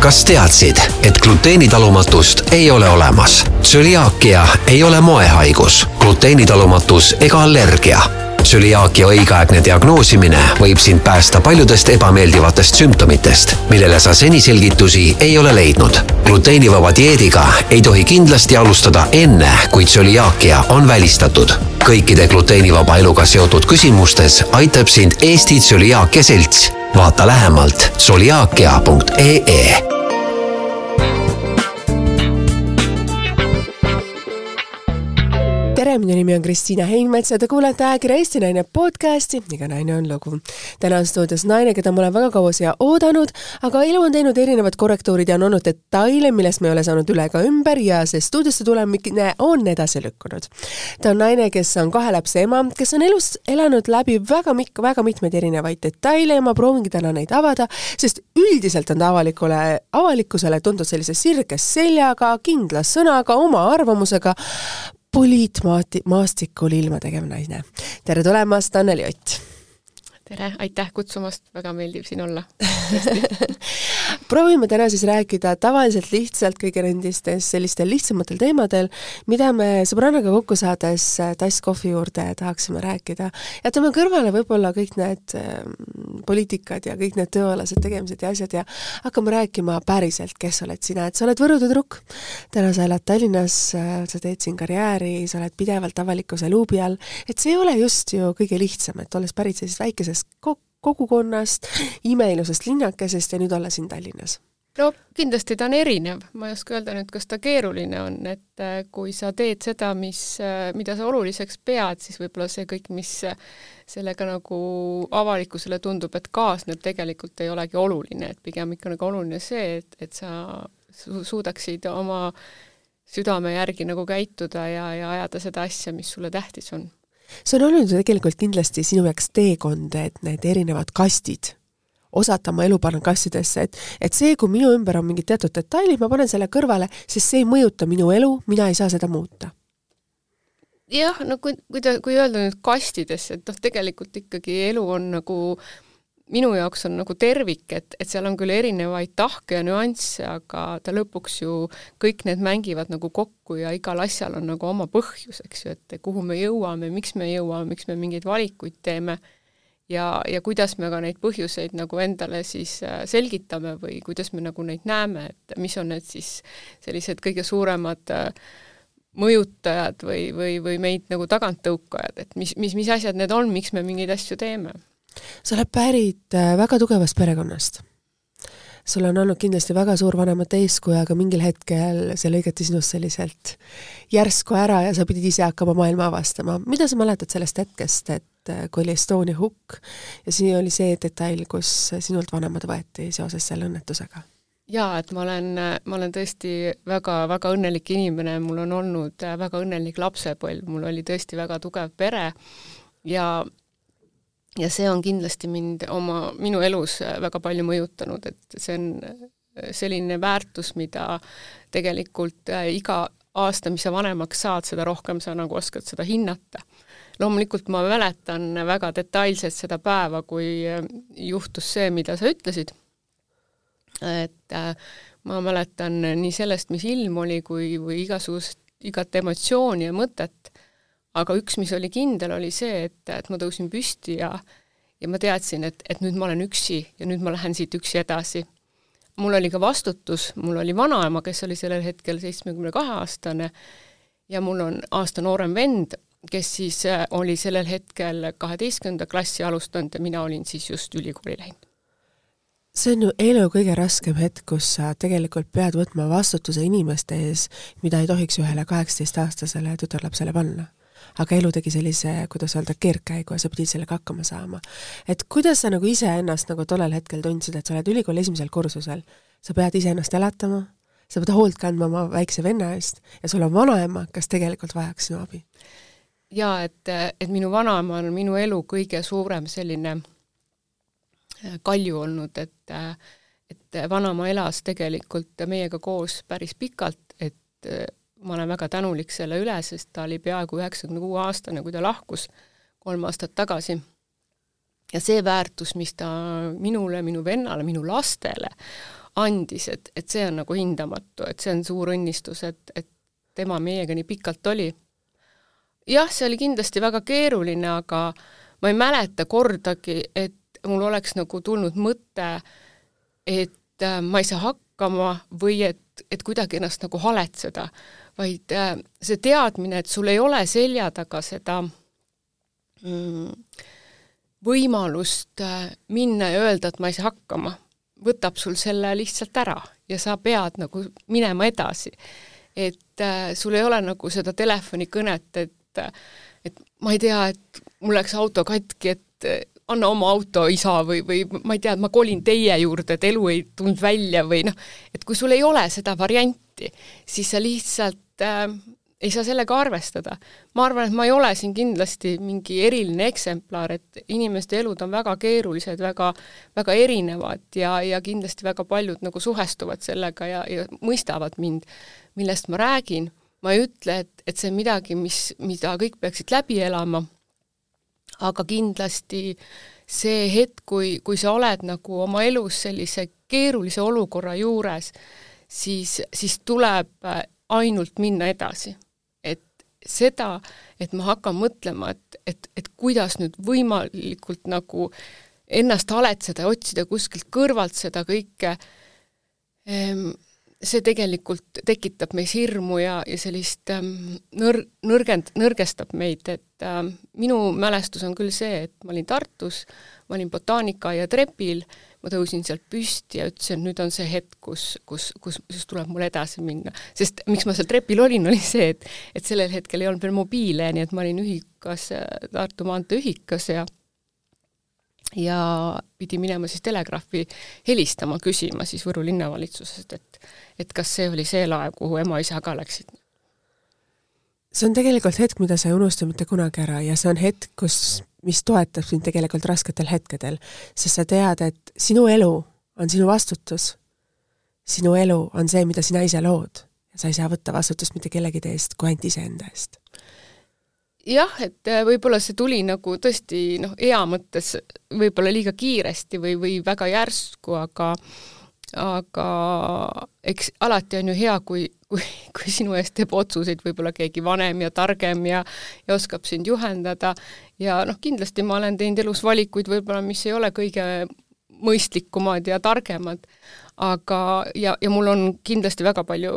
kas teadsid, et gluteenitalumatust ei ole olemas? tsüliaakia ei ole moehaigus, gluteenitalumatus ega allergia tsüliaakia õigeaegne diagnoosimine võib sind päästa paljudest ebameeldivatest sümptomitest, millele sa seni selgitusi ei ole leidnud. gluteenivaba dieediga ei tohi kindlasti alustada enne, kui tsüliaakia on välistatud. kõikide gluteenivaba eluga seotud küsimustes aitab sind Eesti Tsüliaakia Selts. Vaata lähemalt tsüliaakia.ee tere, minu nimi on Kristiina Heinmets ja te kuulete ajakirja Eesti Naine podcasti Iga naine on lugu. täna on stuudios naine, keda ma olen väga kaua siia oodanud, aga elu on teinud erinevad korrektuurid ja on olnud detaile, millest me ei ole saanud üle ega ümber ja see stuudiosse tulemine on edasi lükkunud. ta on naine, kes on kahe lapse ema, kes on elus elanud läbi väga mikk-, väga mitmeid erinevaid detaile ja ma proovingi täna neid avada, sest üldiselt on ta avalikule, avalikkusele tuntud sellise sirge seljaga, kindla sõnaga, oma arvamusega, poliitmaastikul ilma tegev naine. tere tulemast, Anneli Ott! tere, aitäh kutsumast, väga meeldib siin olla proovime täna siis rääkida tavaliselt lihtsalt kõige nendistes sellistel lihtsamatel teemadel, mida me sõbrannaga kokku saades äh, tass kohvi juurde tahaksime rääkida. jätame kõrvale võib-olla kõik need äh, poliitikad ja kõik need tööalased tegemised ja asjad ja hakkame rääkima päriselt, kes oled sina, et sa oled Võru tüdruk, täna sa elad Tallinnas, sa teed siin karjääri, sa oled pidevalt avalikkuse luubi all, et see ei ole just ju kõige lihtsam, et olles pärit sellisest väikesest kogukonnast, imeilusast linnakesest ja nüüd olla siin Tallinnas? No kindlasti ta on erinev, ma ei oska öelda nüüd, kas ta keeruline on, et äh, kui sa teed seda, mis, äh, mida sa oluliseks pead, siis võib-olla see kõik, mis äh, sellega nagu avalikkusele tundub, et kaasneb, tegelikult ei olegi oluline, et pigem ikka nagu oluline see, et, et sa su suudaksid oma südame järgi nagu käituda ja, ja ajada seda asja, mis sulle tähtis on. See on olnud ju tegelikult kindlasti sinu jaoks teekond, et need erinevad kastid, osata oma elu panna kastidesse, et et see, kui minu ümber on mingid teatud detailid, ma panen selle kõrvale, sest see ei mõjuta minu elu, mina ei saa seda muuta. Jah, no kui, kui ta, kui öelda nüüd kastidesse, et noh, tegelikult ikkagi elu on nagu minu jaoks on nagu tervik, et, et seal on küll erinevaid tahke ja nüansse, aga ta lõpuks ju, kõik need mängivad nagu kokku ja igal asjal on nagu oma põhjus, eks ju, et kuhu me jõuame, miks me jõuame, miks me mingeid valikuid teeme ja, ja kuidas me ka neid põhjuseid nagu endale siis äh, selgitame või kuidas me nagu neid näeme, et mis on need siis sellised kõige suuremad äh, mõjutajad või, või, või meid nagu taganttõukajad, et mis, mis, mis asjad need on, miks me mingeid asju teeme sa oled pärit äh, väga tugevast perekonnast. sul on olnud kindlasti väga suur vanemate eeskuju, aga mingil hetkel see lõigati sinust selliselt järsku ära ja sa pidid ise hakkama maailma avastama. mida sa mäletad sellest hetkest, et äh, kui oli Estonia hukk ja siin oli see detail, kus sinult vanemad võeti seoses selle õnnetusega? jaa, et ma olen, ma olen tõesti väga-väga õnnelik inimene, mul on olnud äh, väga õnnelik lapsepõlv, mul oli tõesti väga tugev pere ja ja see on kindlasti mind oma, minu elus väga palju mõjutanud, et see on selline väärtus, mida tegelikult äh, iga aasta, mis sa vanemaks saad, seda rohkem sa nagu oskad seda hinnata. Loomulikult ma mäletan väga detailselt seda päeva, kui äh, juhtus see, mida sa ütlesid, et äh, ma mäletan nii sellest, mis ilm oli, kui, või igasugust, igat emotsiooni ja mõtet aga üks, mis oli kindel, oli see, et, et ma tõusin püsti ja ja ma teadsin, et, et nüüd ma olen üksi ja nüüd ma lähen siit üksi edasi. mul oli ka vastutus, mul oli vanaema, kes oli sellel hetkel seitsmekümne kahe aastane ja mul on aasta noorem vend, kes siis äh, oli sellel hetkel kaheteistkümnenda klassi alustanud ja mina olin siis just ülikooli läinud see on ju elu kõige raskem hetk, kus sa tegelikult pead võtma vastutuse inimeste ees, mida ei tohiks ühele kaheksateistaastasele tütarlapsele panna aga elu tegi sellise, kuidas öelda, keerdkäigu ja sa pidid sellega hakkama saama. et kuidas sa nagu iseennast nagu tollel hetkel tundsid, et sa oled ülikooli esimesel kursusel, sa pead iseennast elatama, sa pead hoolt kandma oma väikse venna eest ja sul on vanaema, kes tegelikult vajaks sinu abi? Jaa, et, et minu vanaema on minu elu kõige suurem selline äh, kalju olnud, et et vanaema elas tegelikult meiega koos päris pikalt, et ma olen väga tänulik selle üle, sest ta oli peaaegu üheksakümne kuue aastane, kui ta lahkus kolm aastat tagasi. ja see väärtus, mis ta minule, minu vennale, minu lastele andis, et, et see on nagu hindamatu, et see on suur õnnistus, et, et tema meiega nii pikalt oli. Jah, see oli kindlasti väga keeruline, aga ma ei mäleta kordagi, et mul oleks nagu tulnud mõte, et äh, ma ei saa hakkama või et, et kuidagi ennast nagu haletseda, vaid äh, see teadmine, et sul ei ole selja taga seda mm, võimalust äh, minna ja öelda, et ma ei saa hakkama, võtab sul selle lihtsalt ära ja sa pead nagu minema edasi. et äh, sul ei ole nagu seda telefonikõnet, et äh, et ma ei tea, et mul läks auto katki, et anna oma auto, isa, või, või ma ei tea, et ma kolin teie juurde, et elu ei tulnud välja või noh, et kui sul ei ole seda varianti, siis sa lihtsalt äh, ei saa sellega arvestada. ma arvan, et ma ei ole siin kindlasti mingi eriline eksemplar, et inimeste elud on väga keerulised, väga, väga erinevad ja, ja kindlasti väga paljud nagu suhestuvad sellega ja, ja mõistavad mind, millest ma räägin. Ma ei ütle, et, et see on midagi, mis, mida kõik peaksid läbi elama, aga kindlasti see hetk, kui, kui sa oled nagu oma elus sellise keerulise olukorra juures, siis, siis tuleb ainult minna edasi. Seda, et ma hakkan mõtlema, et, et, et kuidas nüüd võimalikult nagu ennast haletseda ja otsida kuskilt kõrvalt seda kõike, ehm, see tegelikult tekitab meis hirmu ja, ja sellist ähm, nõr-, nõrgend-, nõrgestab meid, et äh, minu mälestus on küll see, et ma olin Tartus, ma olin botaanikaaia trepil ma tõusin sealt püsti ja ütlesin, nüüd on see hetk, kus, kus, kus, kus tuleb mul edasi minna. sest miks ma seal trepil olin, oli see, et et sellel hetkel ei olnud veel mobiile, nii et ma olin ühikas, Tartu maantee ühikas ja ja pidi minema siis telegraafi helistama, küsima siis Võru linnavalitsusest, et et kas see oli see laev, kuhu ema-isa ka läksid. see on tegelikult hetk, mida sa ei unusta mitte kunagi ära ja see on hetk, kus mis toetab sind tegelikult rasketel hetkedel, sest sa tead, et sinu elu on sinu vastutus. sinu elu on see, mida sina ise lood ja sa ei saa võtta vastutust mitte kellegi eest kui ainult iseenda eest. Jah, et äh, võib-olla see tuli nagu tõesti noh, ea mõttes võib-olla liiga kiiresti või, või väga järsku, aga aga eks alati on ju hea, kui, kui, kui sinu eest teeb otsuseid võib-olla keegi vanem ja targem ja ja oskab sind juhendada. Ja noh, kindlasti ma olen teinud elus valikuid võib-olla, mis ei ole kõige mõistlikumad ja targemad, aga, ja, ja mul on kindlasti väga palju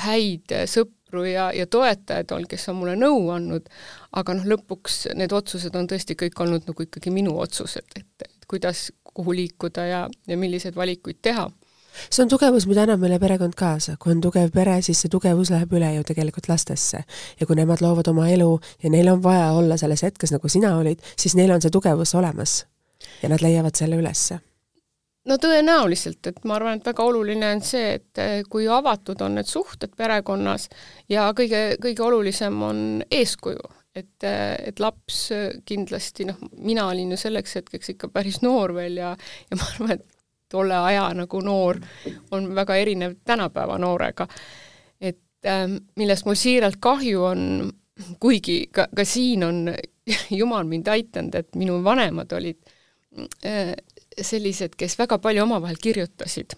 häid sõpru ja, ja toetajaid olnud, kes on mulle nõu andnud, aga noh, lõpuks need otsused on tõesti kõik olnud nagu ikkagi minu otsused, et, et kuidas, kuhu liikuda ja, ja milliseid valikuid teha see on tugevus, mida annab meile perekond kaasa, kui on tugev pere, siis see tugevus läheb üle ju tegelikult lastesse. ja kui nemad loovad oma elu ja neil on vaja olla selles hetkes, nagu sina olid, siis neil on see tugevus olemas. ja nad leiavad selle ülesse no tõenäoliselt, et ma arvan, et väga oluline on see, et eh, kui avatud on need suhted perekonnas ja kõige, kõige olulisem on eeskuju, et, eh, et laps kindlasti noh, mina olin ju selleks hetkeks ikka päris noor veel ja, ja ma arvan, et tolle aja nagu noor on väga erinev tänapäeva noorega. et ähm, millest mul siiralt kahju on, kuigi ka, ka siin on jumal mind aidanud, et minu vanemad olid äh, sellised, kes väga palju omavahel kirjutasid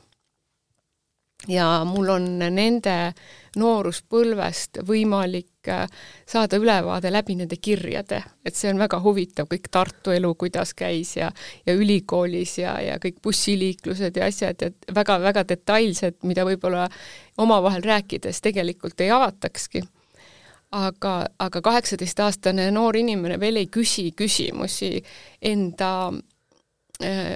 ja mul on nende nooruspõlvest võimalik äh, saada ülevaade läbi nende kirjade, et see on väga huvitav, kõik Tartu elu, kuidas käis ja ja ülikoolis ja, ja kõik bussiliiklused ja asjad, et väga-väga detailsed, mida võib-olla omavahel rääkides tegelikult ei avatakski. aga, aga kaheksateistaastane noor inimene veel ei küsi küsimusi enda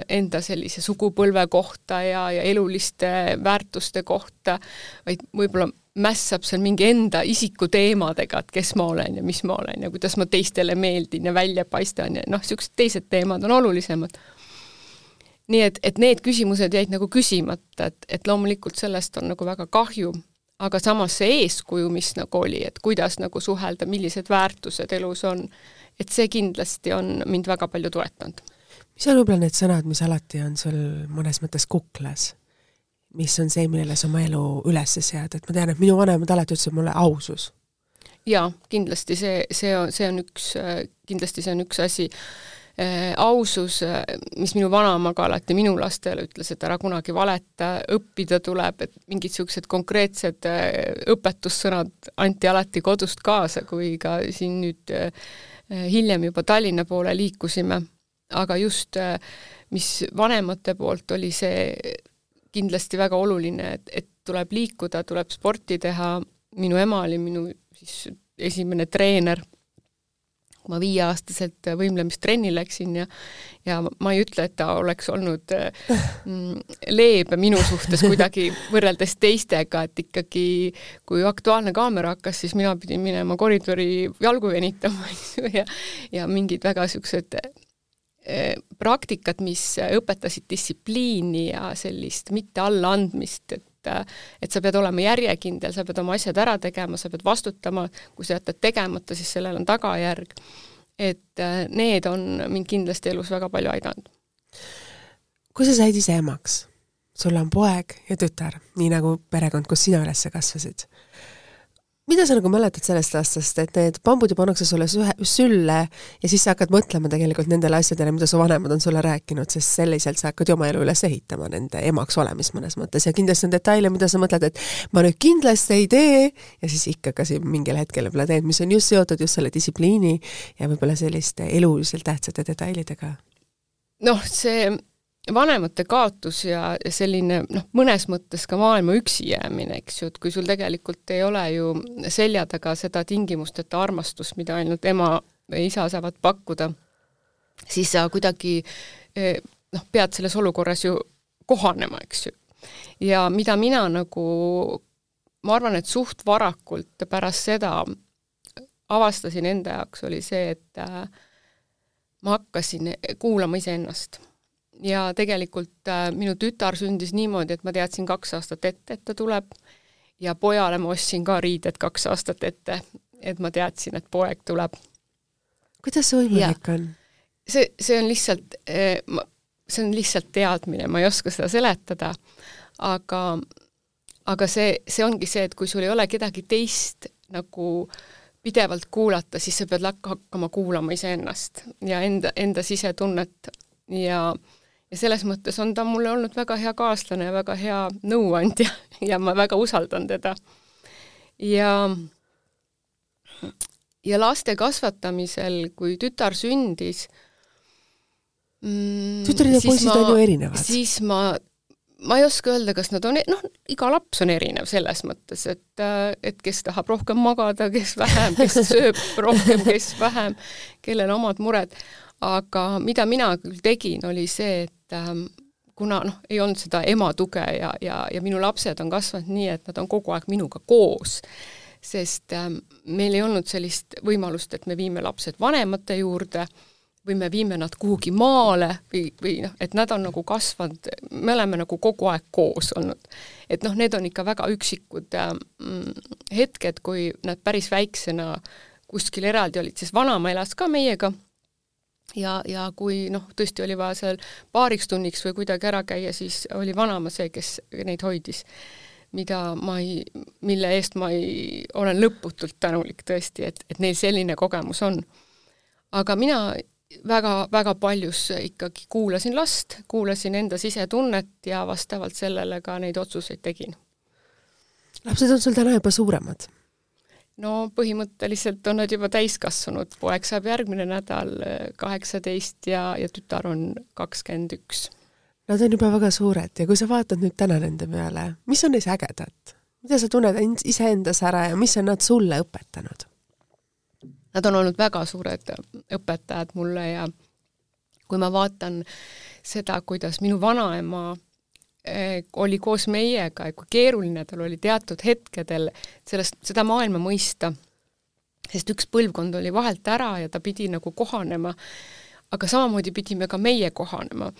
enda sellise sugupõlve kohta ja, ja eluliste väärtuste kohta, vaid võib-olla mässab seal mingi enda isikuteemadega, et kes ma olen ja mis ma olen ja kuidas ma teistele meeldin ja välja paistan ja noh, niisugused teised teemad on olulisemad. nii et, et need küsimused jäid nagu küsimata, et, et loomulikult sellest on nagu väga kahju, aga samas see eeskuju, mis nagu oli, et kuidas nagu suhelda, millised väärtused elus on, et see kindlasti on mind väga palju toetanud mis on võib-olla need sõnad, mis alati on sul mõnes mõttes kuklas? mis on see, millele sa oma elu üles sead, et ma tean, et minu vanemad alati ütlesid mulle ausus. jaa, kindlasti see, see on, see on üks, kindlasti see on üks asi. äh, ausus, äh, mis minu vanaema ka alati minu lastele ütles, et ära kunagi valeta, õppida tuleb, et mingid niisugused konkreetsed õpetussõnad anti alati kodust kaasa, kui ka siin nüüd hiljem juba Tallinna poole liikusime. Aga just mis vanemate poolt oli see kindlasti väga oluline, et, et tuleb liikuda, tuleb sporti teha, minu ema oli minu siis esimene treener, kui ma viieaastaselt võimlemistrenni läksin ja ja ma ei ütle, et ta oleks olnud mm, leebe minu suhtes kuidagi võrreldes teistega, et ikkagi kui Aktuaalne kaamera hakkas, siis mina pidin minema koridori jalgu venitama, ja ja mingid väga niisugused eh, praktikad, mis õpetasid distsipliini ja sellist mitte allaandmist, et et sa pead olema järjekindel, sa pead oma asjad ära tegema, sa pead vastutama, kui sa jätad tegemata, siis sellel on tagajärg. et äh, need on mind kindlasti elus väga palju aidanud. kui sa said ise emaks, sul on poeg ja tütar, nii nagu perekond, kus sina üles kasvasid mida sa nagu mäletad sellest aastast, et need bambud ju pannakse sulle sühe, sülle ja siis sa hakkad mõtlema tegelikult nendele asjadele, mida su vanemad on sulle rääkinud, sest selliselt sa hakkad ju oma elu üles ehitama, nende emaks olemist mõnes mõttes ja kindlasti on detaile, mida sa mõtled, et ma nüüd kindlasti ei tee ja siis ikka ka siin mingil hetkel võib-olla teed, mis on just seotud just selle distsipliini ja võib-olla selliste eluliselt tähtsate detailidega. noh, see vanemate kaotus ja, ja selline noh, mõnes mõttes ka maailma üksi jäämine, eks ju, et kui sul tegelikult ei ole ju selja taga seda tingimusteta armastust, mida ainult ema või isa saavad pakkuda, siis sa kuidagi eh, noh, pead selles olukorras ju kohanema, eks ju. ja mida mina nagu, ma arvan, et suht varakult pärast seda avastasin enda jaoks, oli see, et äh, ma hakkasin kuulama iseennast ja tegelikult äh, minu tütar sündis niimoodi, et ma teadsin kaks aastat ette, et ta tuleb ja pojale ma ostsin ka riided kaks aastat ette, et ma teadsin, et poeg tuleb. kuidas see võimalik on? see, see on lihtsalt eh,, see on lihtsalt teadmine, ma ei oska seda seletada, aga, aga see, see ongi see, et kui sul ei ole kedagi teist nagu pidevalt kuulata, siis sa pead hakkama kuulama iseennast ja enda, enda sisetunnet ja äh, ja selles mõttes on ta mulle olnud väga hea kaaslane ja väga hea nõuandja ja ma väga usaldan teda. ja ja laste kasvatamisel, kui tütar sündis mm,. tütred ja poisid on ju erinevad. siis ma, ma ei oska öelda, kas nad on, e-, noh, iga laps on erinev selles mõttes, et, et kes tahab rohkem magada, kes vähem, kes sööb rohkem, kes vähem, kellel omad mured. aga mida mina küll tegin, oli see, et et ähm, kuna noh, ei olnud seda ema tuge ja, ja, ja minu lapsed on kasvanud nii, et nad on kogu aeg minuga koos, sest ähm, meil ei olnud sellist võimalust, et me viime lapsed vanemate juurde või me viime nad kuhugi maale või, või noh, et nad on nagu kasvanud, me oleme nagu kogu aeg koos olnud. et noh, need on ikka väga üksikud ähm, hetked, kui nad päris väiksena kuskil eraldi olid, sest vanaema elas ka meiega ja, ja kui noh, tõesti oli vaja seal paariks tunniks või kuidagi ära käia, siis oli vanaema see, kes neid hoidis. mida ma ei, mille eest ma ei, olen lõputult tänulik tõesti, et, et neil selline kogemus on. aga mina väga, väga paljus ikkagi kuulasin last, kuulasin enda sisetunnet ja vastavalt sellele ka neid otsuseid tegin. lapsed on sul täna juba suuremad no põhimõtteliselt on nad juba täiskasvanud, poeg saab järgmine nädal äh, kaheksateist ja, ja tütar on kakskümmend üks. Nad on juba väga suured ja kui sa vaatad nüüd täna nende peale, mis on neis ägedat? mida sa tunned iseendas ära ja mis on nad sulle õpetanud? Nad on olnud väga suured õpetajad mulle ja kui ma vaatan seda, kuidas minu vanaema oli koos meiega ja kui keeruline tal oli teatud hetkedel sellest, seda maailma mõista, sest üks põlvkond oli vahelt ära ja ta pidi nagu kohanema, aga samamoodi pidime ka meie kohanema.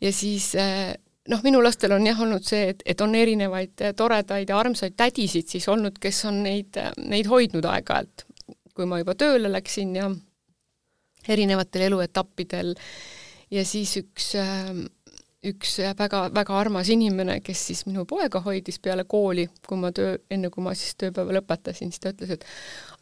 ja siis eh, noh, minu lastel on jah olnud see, et, et on erinevaid toredaid ja armsaid tädisid siis olnud, kes on neid, neid hoidnud aeg-ajalt, kui ma juba tööle läksin ja erinevatel eluetappidel. Ja siis üks äh, üks väga, väga armas inimene, kes siis minu poega hoidis peale kooli, kui ma töö, enne kui ma siis tööpäeva lõpetasin, siis ta ütles, et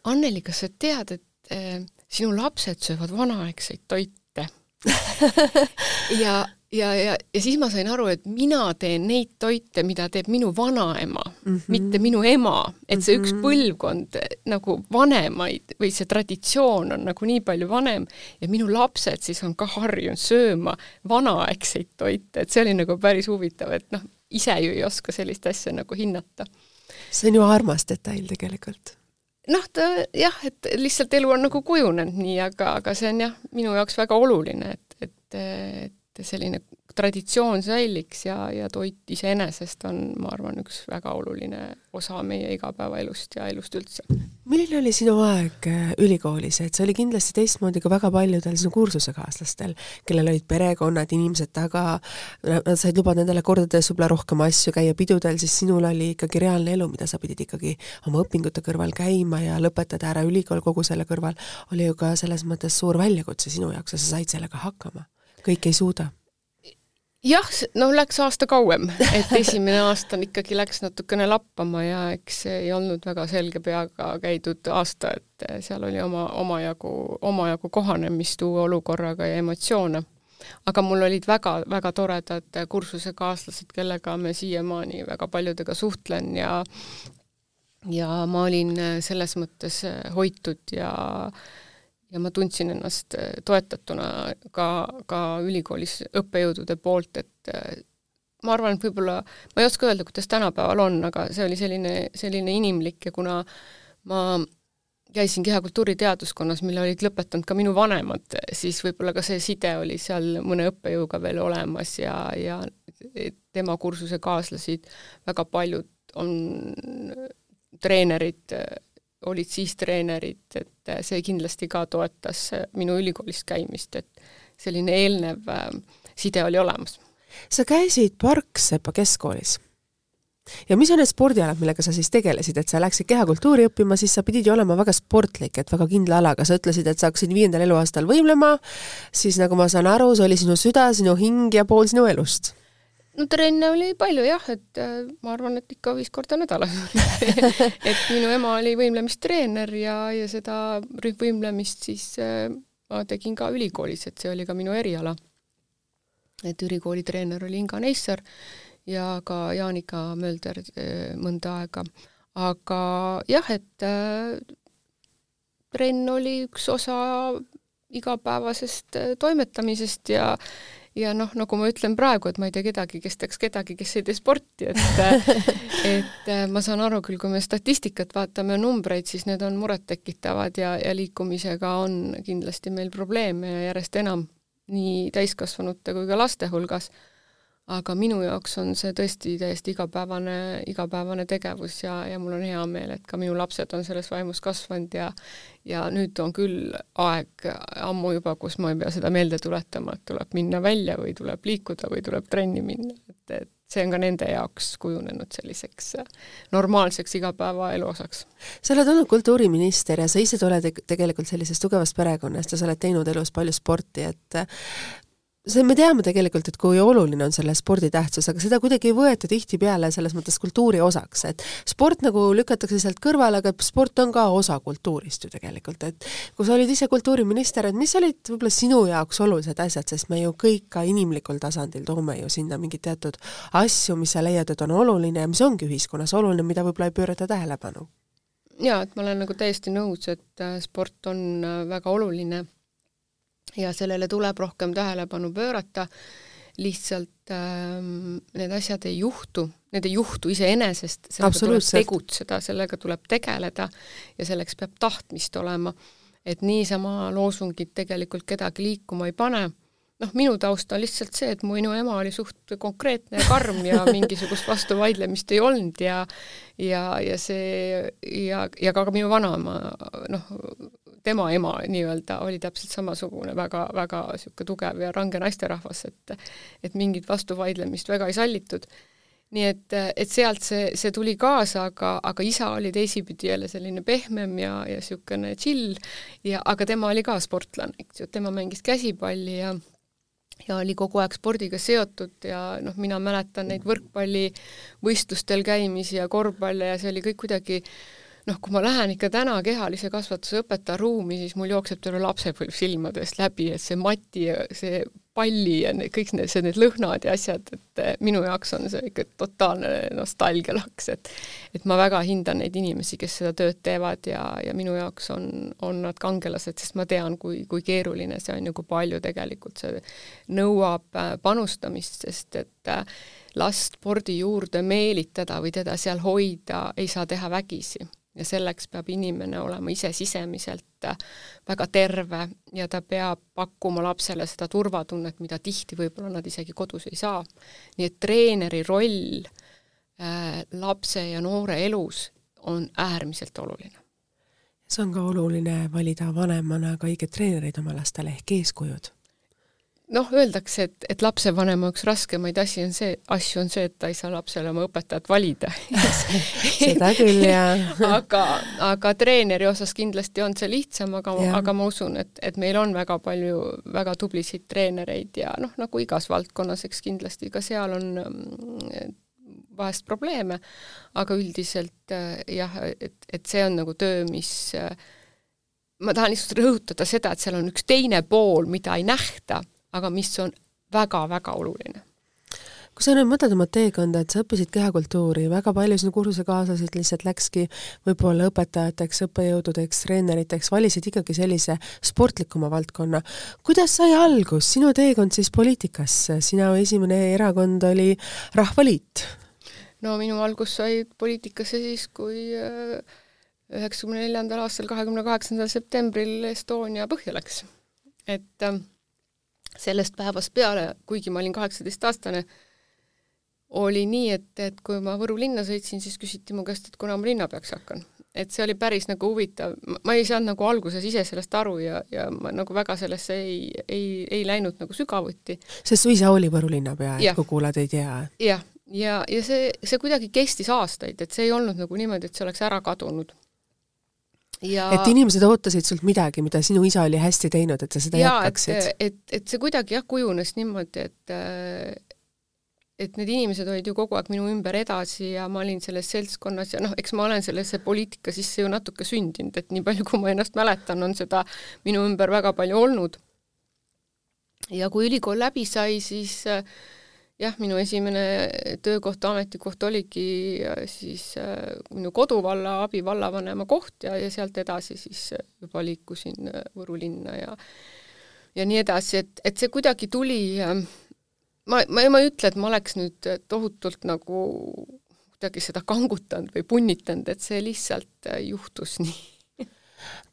Anneli, kas sa tead, et äh, sinu lapsed söövad vanaaegseid toite? ja ja, ja, ja siis ma sain aru, et mina teen neid toite, mida teeb minu vanaema mm, -hmm. mitte minu ema. et see üks mhm. põlvkond nagu vanemaid või see traditsioon on nagu nii palju vanem ja minu lapsed siis on ka harjunud sööma vanaaegseid toite, et see oli nagu päris huvitav, et noh, ise ju ei oska sellist asja nagu hinnata. see on ju armas detail tegelikult noh, ta jah, et lihtsalt elu on nagu kujunenud nii, aga, aga see on jah, minu jaoks väga oluline, et, et, et et selline traditsioon säiliks ja, ja toit iseenesest on, ma arvan, üks väga oluline osa meie igapäevaelust ja elust üldse. milline oli sinu aeg äh, ülikoolis, et see oli kindlasti teistmoodi kui väga paljudel sinu kursusekaaslastel, kellel olid perekonnad, inimesed taga, nad said lubada endale kordades võib-olla rohkem asju, käia. Pidudel, siis sinul oli ikkagi reaalne elu, mida sa pidid ikkagi oma õpingute kõrval käima ja lõpetada ära ülikool kogu selle kõrval, oli ju ka selles mõttes suur väljakutse sinu jaoks ja sa said sellega hakkama kõik ei suuda? jah, no läks aasta kauem, et esimene aasta ikkagi läks natukene lappama ja eks ei olnud väga selge peaga käidud aasta, et seal oli oma, omajagu, omajagu kohanemist uue olukorraga ja emotsioone. aga mul olid väga, väga toredad kursusekaaslased, kellega me siiamaani väga paljudega suhtlen ja ja ma olin selles mõttes hoitud ja äh, ja ma tundsin ennast äh, toetatuna ka, ka ülikoolis õppejõudude poolt, et äh, ma arvan, et võib-olla, ma ei oska öelda, kuidas tänapäeval on, aga see oli selline, selline inimlik ja kuna ma käisin kehakultuuri teaduskonnas, mille olid lõpetanud ka minu vanemad, siis võib-olla ka see side oli seal mõne õppejõuga veel olemas ja, ja tema kursuse kaaslasid väga paljud on treenerid olid siis treenerid, et see kindlasti ka toetas minu ülikoolis käimist, et selline eelnev äh, side oli olemas. sa käisid Parksepa keskkoolis. Ja mis on need spordialad, millega sa siis tegelesid, et sa läksid kehakultuuri õppima, siis sa pidid ju olema väga sportlik, et väga kindla alaga, sa ütlesid, et sa hakkasid viiendal eluaastal võimlema, siis nagu ma saan aru, see oli sinu süda, sinu hing ja pool sinu elust no trenne oli palju jah, et äh, ma arvan, et ikka viis korda nädalas et minu ema oli võimlemistreener ja, ja seda rühmvõimlemist siis äh, ma tegin ka ülikoolis, et see oli ka minu eriala. et ülikooli treener oli Inga Neissar ja ka Jaanika Mölder äh, mõnda aega. aga jah, et trenn oli üks osa igapäevasest toimetamisest ja ja noh, nagu ma ütlen praegu, et ma ei tea kedagi, kes teaks kedagi, kes ei tee sporti, et et äh, ma saan aru küll, kui me statistikat vaatame, numbreid, siis need on murettekitavad ja, ja liikumisega on kindlasti meil probleeme ja järjest enam, nii täiskasvanute kui ka laste hulgas aga minu jaoks on see tõesti täiesti igapäevane, igapäevane tegevus ja, ja mul on hea meel, et ka minu lapsed on selles vaimus kasvanud ja ja nüüd on küll aeg ammu juba, kus ma ei pea seda meelde tuletama, et tuleb minna välja või tuleb liikuda või tuleb trenni minna, et, et see on ka nende jaoks kujunenud selliseks normaalseks igapäevaelu osaks. sa oled olnud kultuuriminister ja sa ise oled tegelikult sellisest tugevast perekonnast ja sa oled teinud elus palju sporti, et see, me teame tegelikult, et kui oluline on selle spordi tähtsus, aga seda kuidagi ei võeta tihtipeale selles mõttes kultuuri osaks, et sport nagu lükatakse sealt kõrvale, aga sport on ka osa kultuurist ju tegelikult, et kui sa olid ise kultuuriminister, et mis olid võib-olla sinu jaoks olulised asjad, sest me ju kõik ka inimlikul tasandil toome ju sinna mingeid teatud asju, mis sa leiad, et on oluline ja mis ongi ühiskonnas oluline, mida võib-olla ei pöörata tähelepanu? jaa, et ma olen nagu täiesti nõus, et äh, sport on äh, väga oluline ja sellele tuleb rohkem tähelepanu pöörata, lihtsalt ähm, need asjad ei juhtu, need ei juhtu iseenesest, sellega tuleb tegutseda, sellega tuleb tegeleda ja selleks peab tahtmist olema. et niisama loosungid tegelikult kedagi liikuma ei pane noh, minu taust on lihtsalt see, et minu ema oli suht konkreetne ja karm ja mingisugust vastuvaidlemist ei olnud ja ja, ja see ja, ja ka minu vanaema noh, tema ema nii-öelda oli täpselt samasugune väga, väga niisugune tugev ja range naisterahvas, et et mingit vastuvaidlemist väga ei sallitud. nii et, et sealt see, see tuli kaasa, aga, aga isa oli teisipidi jälle selline pehmem ja, ja niisugune chill ja aga tema oli ka sportlane, eks ju, tema mängis käsipalli ja ja oli kogu aeg spordiga seotud ja noh, mina mäletan neid võrkpallivõistlustel käimisi ja korvpalle ja see oli kõik kuidagi noh, kui ma lähen ikka täna kehalise kasvatuse õpetaja ruumi, siis mul jookseb terve lapsepõlv silmadest läbi, et see mati see palli ja need, kõik need, see, need lõhnad ja asjad, et eh, minu jaoks on see ikka totaalne nostalgialaks, et et ma väga hindan neid inimesi, kes seda tööd teevad ja, ja minu jaoks on, on nad kangelased, sest ma tean, kui, kui keeruline see on ja kui palju tegelikult see nõuab eh, panustamist, sest et eh, last spordi juurde meelitada või teda seal hoida ei saa teha vägisi ja selleks peab inimene olema ise sisemiselt väga terve ja ta peab pakkuma lapsele seda turvatunnet, mida tihti võib-olla nad isegi kodus ei saa. nii et treeneri roll äh, lapse ja noore elus on äärmiselt oluline. see on ka oluline valida vanemana ka õiged treenerid oma lastele ehk eeskujud noh, öeldakse, et, et lapsevanema üks raskemaid asi on see, asju on see, et ta ei saa lapsele oma õpetajat valida. Seda küll, jaa. Aga, aga treeneri osas kindlasti on see lihtsam, aga, aga ma usun, et, et meil on väga palju väga tublisid treenereid ja noh, nagu igas valdkonnas, eks kindlasti ka seal on mm, vahest probleeme, aga üldiselt äh, jah, et, et see on nagu töö, mis äh, ma tahan lihtsalt rõhutada seda, et seal on üks teine pool, mida ei nähta aga mis on väga-väga oluline kui sa nüüd mõtled oma teekonda, et sa õppisid kehakultuuri, väga palju sinu kursusekaaslased lihtsalt läkski võib-olla õpetajateks, õppejõududeks, treeneriteks, valisid ikkagi sellise sportlikuma valdkonna. kuidas sai algus sinu teekond siis poliitikasse, sina esimene erakond oli Rahvaliit? no minu algus sai poliitikasse siis, kui äh, üheksakümne neljandal aastal, kahekümne kaheksandal septembril Estonia põhja läks. et äh, sellest päevast peale, kuigi ma olin kaheksateistaastane, oli nii, et, et kui ma Võru linna sõitsin, siis küsiti mu käest, et kuna ma linnapeaks hakkan. et see oli päris nagu huvitav, ma ei saanud nagu alguses ise sellest aru ja, ja ma nagu väga sellesse ei, ei, ei läinud nagu sügavuti. sest su isa oli Võru linnapea, et kui kuulajad ei tea? jah, ja, ja, ja see, see kuidagi kestis aastaid, et see ei olnud nagu niimoodi, et see oleks ära kadunud ja et inimesed ootasid sult midagi, mida sinu isa oli hästi teinud, et sa seda ja, jätkaksid? et, et, et see kuidagi jah, kujunes niimoodi, et et need inimesed olid ju kogu aeg minu ümber edasi ja ma olin selles seltskonnas ja noh, eks ma olen sellesse poliitika sisse ju natuke sündinud, et nii palju, kui ma ennast mäletan, on seda minu ümber väga palju olnud. ja kui ülikool läbi sai, siis äh, jah, minu esimene töökoht, ametikoht oligi siis äh, minu koduvalla abivallavanema koht ja, ja sealt edasi siis äh, juba liikusin äh, Võru linna ja ja nii edasi, et, et see kuidagi tuli äh, ma, ma, ma ei ütle, et ma oleks nüüd tohutult nagu kuidagi seda kangutanud või punnitanud, et see lihtsalt juhtus nii.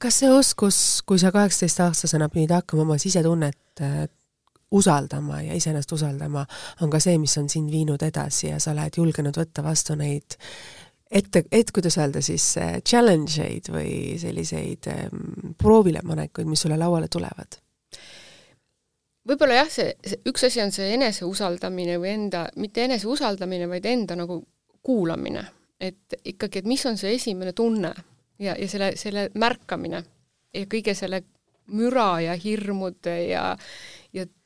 Kas see oskus, kui sa kaheksateistaastasena pidid hakkama oma sisetunnet usaldama ja iseennast usaldama, on ka see, mis on sind viinud edasi ja sa oled julgenud võtta vastu neid ette, et kuidas öelda siis, äh, challenge eid või selliseid ähm, proovilepanekuid, mis sulle lauale tulevad? võib-olla jah, see, see, üks asi on see eneseusaldamine või enda, mitte eneseusaldamine, vaid enda nagu kuulamine. et ikkagi, et mis on see esimene tunne ja, ja selle, selle märkamine ja kõige selle müra ja hirmude ja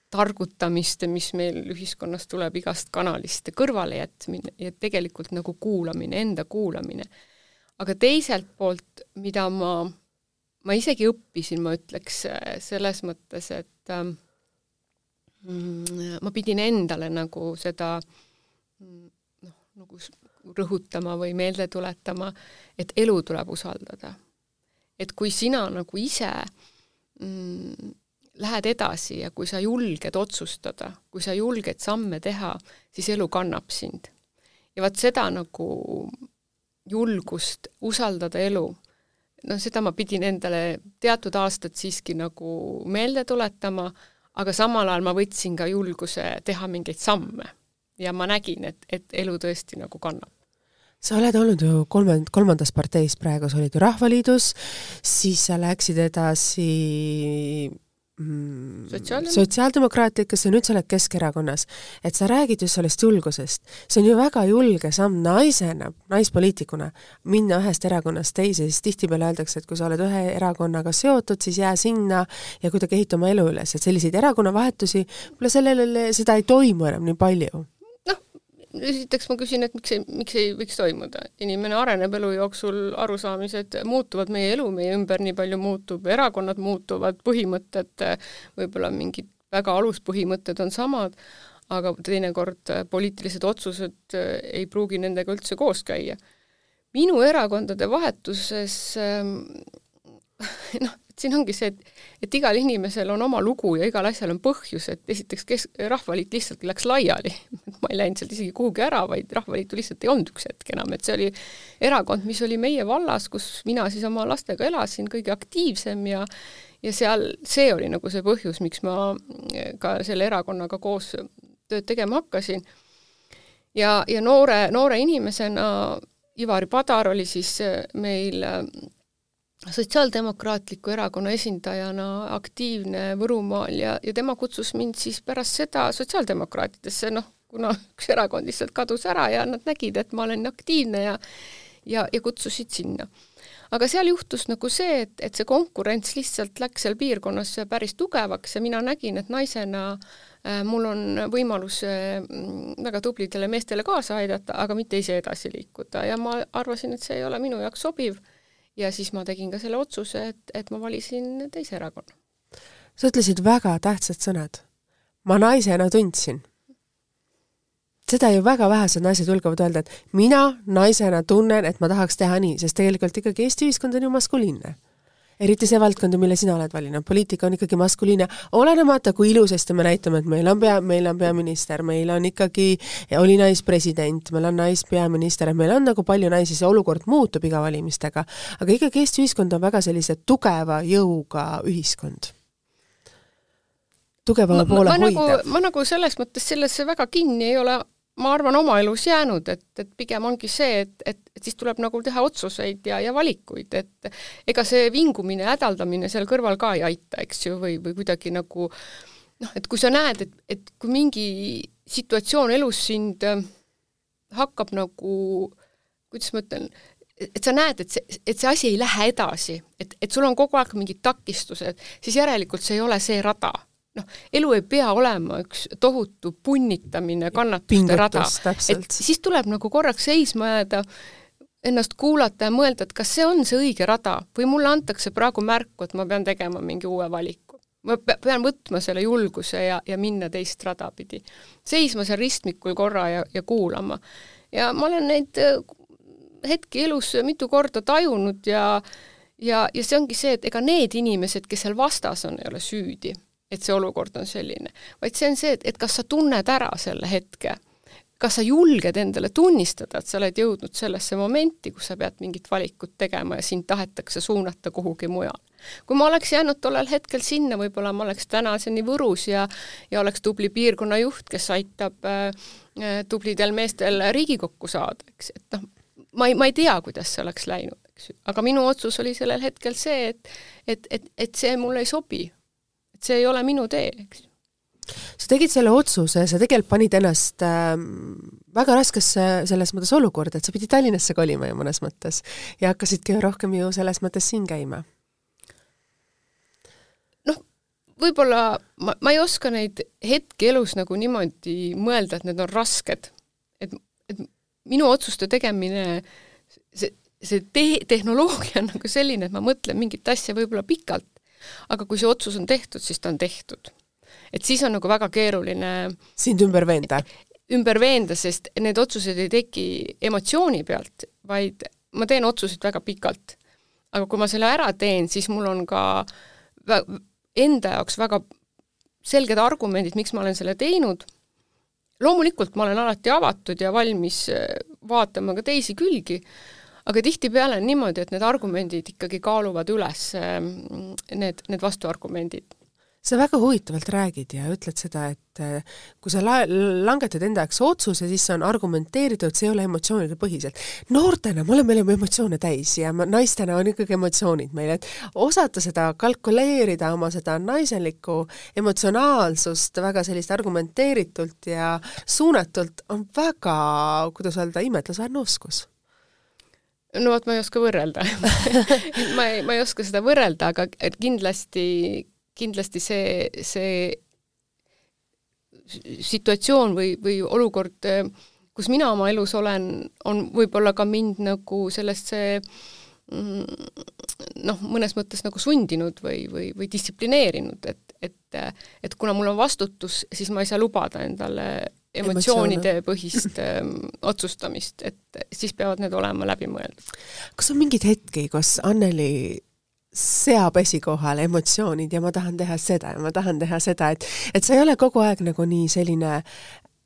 targutamist, mis meil ühiskonnas tuleb igast kanalist kõrvalejätmine ja tegelikult nagu kuulamine, enda kuulamine. aga teiselt poolt, mida ma, ma isegi õppisin, ma ütleks, selles mõttes, et ähm, mm, ma pidin endale nagu seda noh, nagu rõhutama või meelde tuletama, et elu tuleb usaldada. et kui sina nagu ise mm, lähed edasi ja kui sa julged otsustada, kui sa julged samme teha, siis elu kannab sind. ja vot seda nagu julgust usaldada elu, noh, seda ma pidin endale teatud aastad siiski nagu meelde tuletama, aga samal ajal ma võtsin ka julguse teha mingeid samme. ja ma nägin, et, et elu tõesti nagu kannab sa oled olnud ju kolmand-, kolmandas parteis praegu, sa olid ju Rahvaliidus, siis sa läksid edasi mm, sotsiaaldemokraatlikus ja nüüd sa oled Keskerakonnas. et sa räägid just sellest julgusest. see on ju väga julge samm naisena, naispoliitikuna, minna ühest erakonnast teise, siis tihtipeale öeldakse, et kui sa oled ühe erakonnaga seotud, siis jää sinna ja kuidagi ehita oma elu üles, et selliseid erakonnavahetusi, võib-olla sellele, seda ei toimu enam nii palju esiteks ma küsin, et miks ei, miks ei võiks toimuda. inimene areneb elu jooksul, arusaamised muutuvad, meie elu meie ümber nii palju muutub, erakonnad muutuvad, põhimõtted, võib-olla mingid väga aluspõhimõtted on samad, aga teinekord poliitilised otsused ei pruugi nendega üldse koos käia. minu erakondade vahetuses noh, siin ongi see, et, et igal inimesel on oma lugu ja igal asjal on põhjus, et esiteks kes, Rahvaliit lihtsalt läks laiali. ma ei läinud sealt isegi kuhugi ära, vaid Rahvaliitu lihtsalt ei olnud üks hetk enam, et see oli erakond, mis oli meie vallas, kus mina siis oma lastega elasin, kõige aktiivsem ja ja seal, see oli nagu see põhjus, miks ma ka selle erakonnaga koos tööd tegema hakkasin. ja, ja noore, noore inimesena Ivari Padar oli siis meil Sotsiaaldemokraatliku Erakonna esindajana aktiivne Võrumaal ja, ja tema kutsus mind siis pärast seda sotsiaaldemokraatidesse, noh, kuna üks erakond lihtsalt kadus ära ja nad nägid, et ma olen aktiivne ja ja, ja kutsusid sinna. aga seal juhtus nagu see, et, et see konkurents lihtsalt läks seal piirkonnas päris tugevaks ja mina nägin, et naisena äh, mul on võimalus äh, väga tublidele meestele kaasa aidata, aga mitte ise edasi liikuda. Ja ma arvasin, et see ei ole minu jaoks sobiv ja siis ma tegin ka selle otsuse, et, et ma valisin teise erakonna. sa ütlesid väga tähtsad sõnad. ma naisena tundsin. seda ju väga vähesed naised julgevad öelda, et mina naisena tunnen, et ma tahaks teha nii, sest tegelikult ikkagi Eesti ühiskond on ju maskuliinne eriti see valdkond, mille sina oled valinud, poliitika on ikkagi maskuliinne, olenemata kui ilusasti me näitame, et meil on pea, meil on peaminister, meil on ikkagi, oli naispresident, meil on naispeaminister, et meil on nagu palju naisi, see olukord muutub iga valimistega, aga ikkagi Eesti ühiskond on väga sellise tugeva jõuga ühiskond. Tugevama poole ma, ma nagu, ma nagu selles mõttes sellesse väga kinni ei ole ma arvan, oma elus jäänud, et, et pigem ongi see, et, et, et siis tuleb nagu teha otsuseid ja, ja valikuid, et ega see vingumine, hädaldamine seal kõrval ka ei aita, eks ju, või, või kuidagi nagu noh, et kui sa näed, et, et kui mingi situatsioon elus sind äh, hakkab nagu, kuidas ma ütlen, et sa näed, et see, et see asi ei lähe edasi, et, et sul on kogu aeg mingid takistused, siis järelikult see ei ole see rada noh, elu ei pea olema üks tohutu punnitamine, kannatuste rada, et siis tuleb nagu korraks seisma jääda, ennast kuulata ja mõelda, et kas see on see õige rada või mulle antakse praegu märku, et ma pean tegema mingi uue valiku. ma pean võtma selle julguse ja, ja minna teist rada pidi. seisma seal ristmikul korra ja, ja kuulama. ja ma olen neid äh, hetki elus mitu korda tajunud ja ja, ja see ongi see, et ega need inimesed, kes seal vastas on, ei ole süüdi et see olukord on selline, vaid see on see, et, et kas sa tunned ära selle hetke, kas sa julged endale tunnistada, et sa oled jõudnud sellesse momenti, kus sa pead mingit valikut tegema ja sind tahetakse suunata kuhugi mujale. kui ma oleks jäänud tollel hetkel sinna, võib-olla ma oleks tänaseni Võrus ja ja oleks tubli piirkonnajuht, kes aitab äh, äh tublidel meestel Riigikokku saada, eks, et noh, ma ei, ma ei tea, kuidas see oleks läinud, eks ju, aga minu otsus oli sellel hetkel see, et et, et, et see mulle ei sobi et see ei ole minu tee, eks sa tegid selle otsuse, sa tegelikult panid ennast äh, väga raskesse selles mõttes olukorda, et sa pidid Tallinnasse kolima ju mõnes mõttes ja hakkasidki rohkem ju selles mõttes siin käima. noh, võib-olla ma, ma ei oska neid hetki elus nagu niimoodi mõelda, et need on rasked. et, et minu otsuste tegemine, see, see te-, tehnoloogia on nagu selline, et ma mõtlen mingit asja võib-olla pikalt aga kui see otsus on tehtud, siis ta on tehtud. et siis on nagu väga keeruline sind ümber veenda? ümber veenda, sest need otsused ei teki emotsiooni pealt, vaid ma teen otsuseid väga pikalt. aga kui ma selle ära teen, siis mul on ka enda jaoks väga selged argumendid, miks ma olen selle teinud, loomulikult ma olen alati avatud ja valmis vaatama ka teisi külgi, aga tihtipeale on niimoodi, et need argumendid ikkagi kaaluvad üles ähm, need, need vastuargumendid sa väga huvitavalt räägid ja ütled seda, et äh, kui sa la-, langetad enda jaoks otsuse, siis see on argumenteeritud, see ei ole emotsioonide põhiselt. noortena me oleme, me oleme emotsioone täis ja naistena on ikkagi emotsioonid meil, et osata seda kalkuleerida, oma seda naiselikku emotsionaalsust väga sellist argumenteeritult ja suunatult on väga, kuidas öelda, imetlusväärne oskus no vot, ma ei oska võrrelda. Ma ei, ma ei oska seda võrrelda, aga kindlasti, kindlasti see, see situatsioon või, või olukord, kus mina oma elus olen, on võib-olla ka mind nagu sellesse mm, noh, mõnes mõttes nagu sundinud või, või, või distsiplineerinud, et, et et kuna mul on vastutus, siis ma ei saa lubada endale emotsioonide põhist ähm, otsustamist, et siis peavad need olema läbimõeldud. kas on mingeid hetki, kus Anneli seab esikohale emotsioonid ja ma tahan teha seda ja ma tahan teha seda, et et sa ei ole kogu aeg nagu nii selline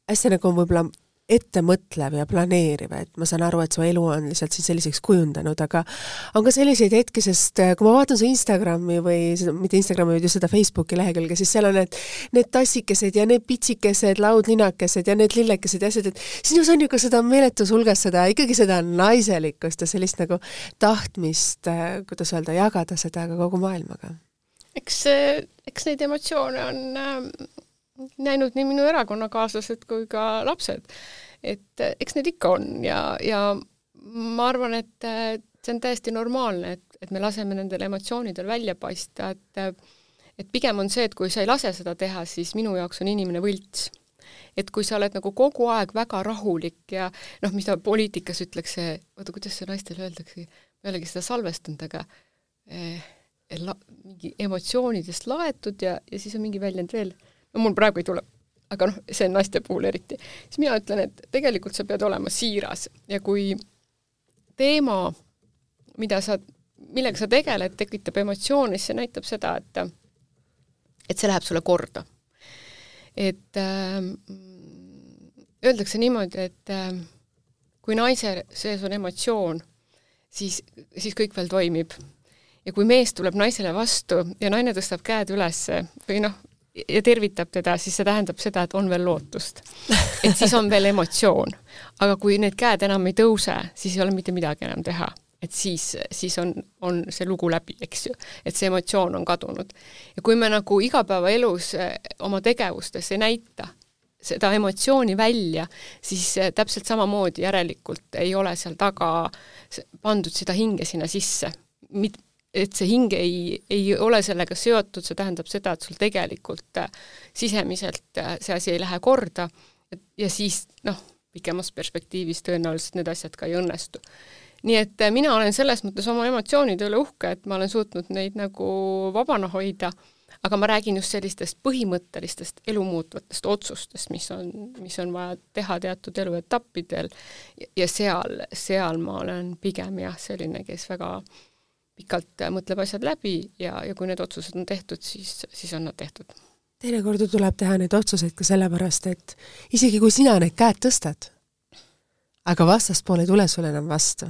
hästi nagu võib-olla ettemõtlev ja planeeriv, et ma saan aru, et su elu on lihtsalt siis selliseks kujundanud, aga on ka selliseid hetki, sest äh, kui ma vaatan su Instagrami või seda, mitte Instagrami, vaid just seda Facebooki lehekülge, siis seal on need, need tassikesed ja need pitsikesed laudlinakesed ja need lillekesed ja asjad, et sinus on ju ka seda meeletus hulgas seda, ikkagi seda naiselikkust ja sellist nagu tahtmist, äh, kuidas öelda, jagada seda ka kogu maailmaga. eks, eks neid emotsioone on äh näinud nii minu erakonnakaaslased kui ka lapsed. et eh, eks need ikka on ja, ja ma arvan, et see on täiesti normaalne, et, et me laseme nendel emotsioonidel välja paista, et et pigem on see, et kui sa ei lase seda teha, siis minu jaoks on inimene võlts. et kui sa oled nagu kogu aeg väga rahulik ja noh, mis ta poliitikas ütleks, see, oota, kuidas see naistele öeldakse, ma ei olegi seda salvestanud, aga eh, la, mingi emotsioonidest laetud ja, ja siis on mingi väljend veel no mul praegu ei tule, aga noh, see naiste puhul eriti, siis mina ütlen, et tegelikult sa pead olema siiras ja kui teema, mida sa, millega sa tegeled, tekitab emotsioone, siis see näitab seda, et et see läheb sulle korda. et äh, öeldakse niimoodi, et äh, kui naise sees on emotsioon, siis, siis kõik veel toimib. ja kui mees tuleb naisele vastu ja naine tõstab käed üles või noh, ja tervitab teda, siis see tähendab seda, et on veel lootust. et siis on veel emotsioon. aga kui need käed enam ei tõuse, siis ei ole mitte midagi enam teha. et siis, siis on, on see lugu läbi, eks ju. et see emotsioon on kadunud. ja kui me nagu igapäevaelus eh, oma tegevustes ei näita seda emotsiooni välja, siis eh, täpselt samamoodi järelikult ei ole seal taga pandud seda hinge sinna sisse. Mit-, et see hing ei, ei ole sellega seotud, see tähendab seda, et sul tegelikult äh, sisemiselt äh, see asi ei lähe korda ja siis noh, pikemas perspektiivis tõenäoliselt need asjad ka ei õnnestu. nii et äh, mina olen selles mõttes oma emotsioonide üle uhke, et ma olen suutnud neid nagu vabana hoida, aga ma räägin just sellistest põhimõttelistest elumuutvatest otsustest, mis on, mis on vaja teha teatud eluetappidel ja seal, seal ma olen pigem jah, selline, kes väga äh, pikalt mõtleb asjad läbi ja, ja kui need otsused on tehtud, siis, siis on nad tehtud. teinekord tuleb teha neid otsuseid ka sellepärast, et isegi kui sina need käed tõstad, aga vastaspool ei tule sulle enam vastu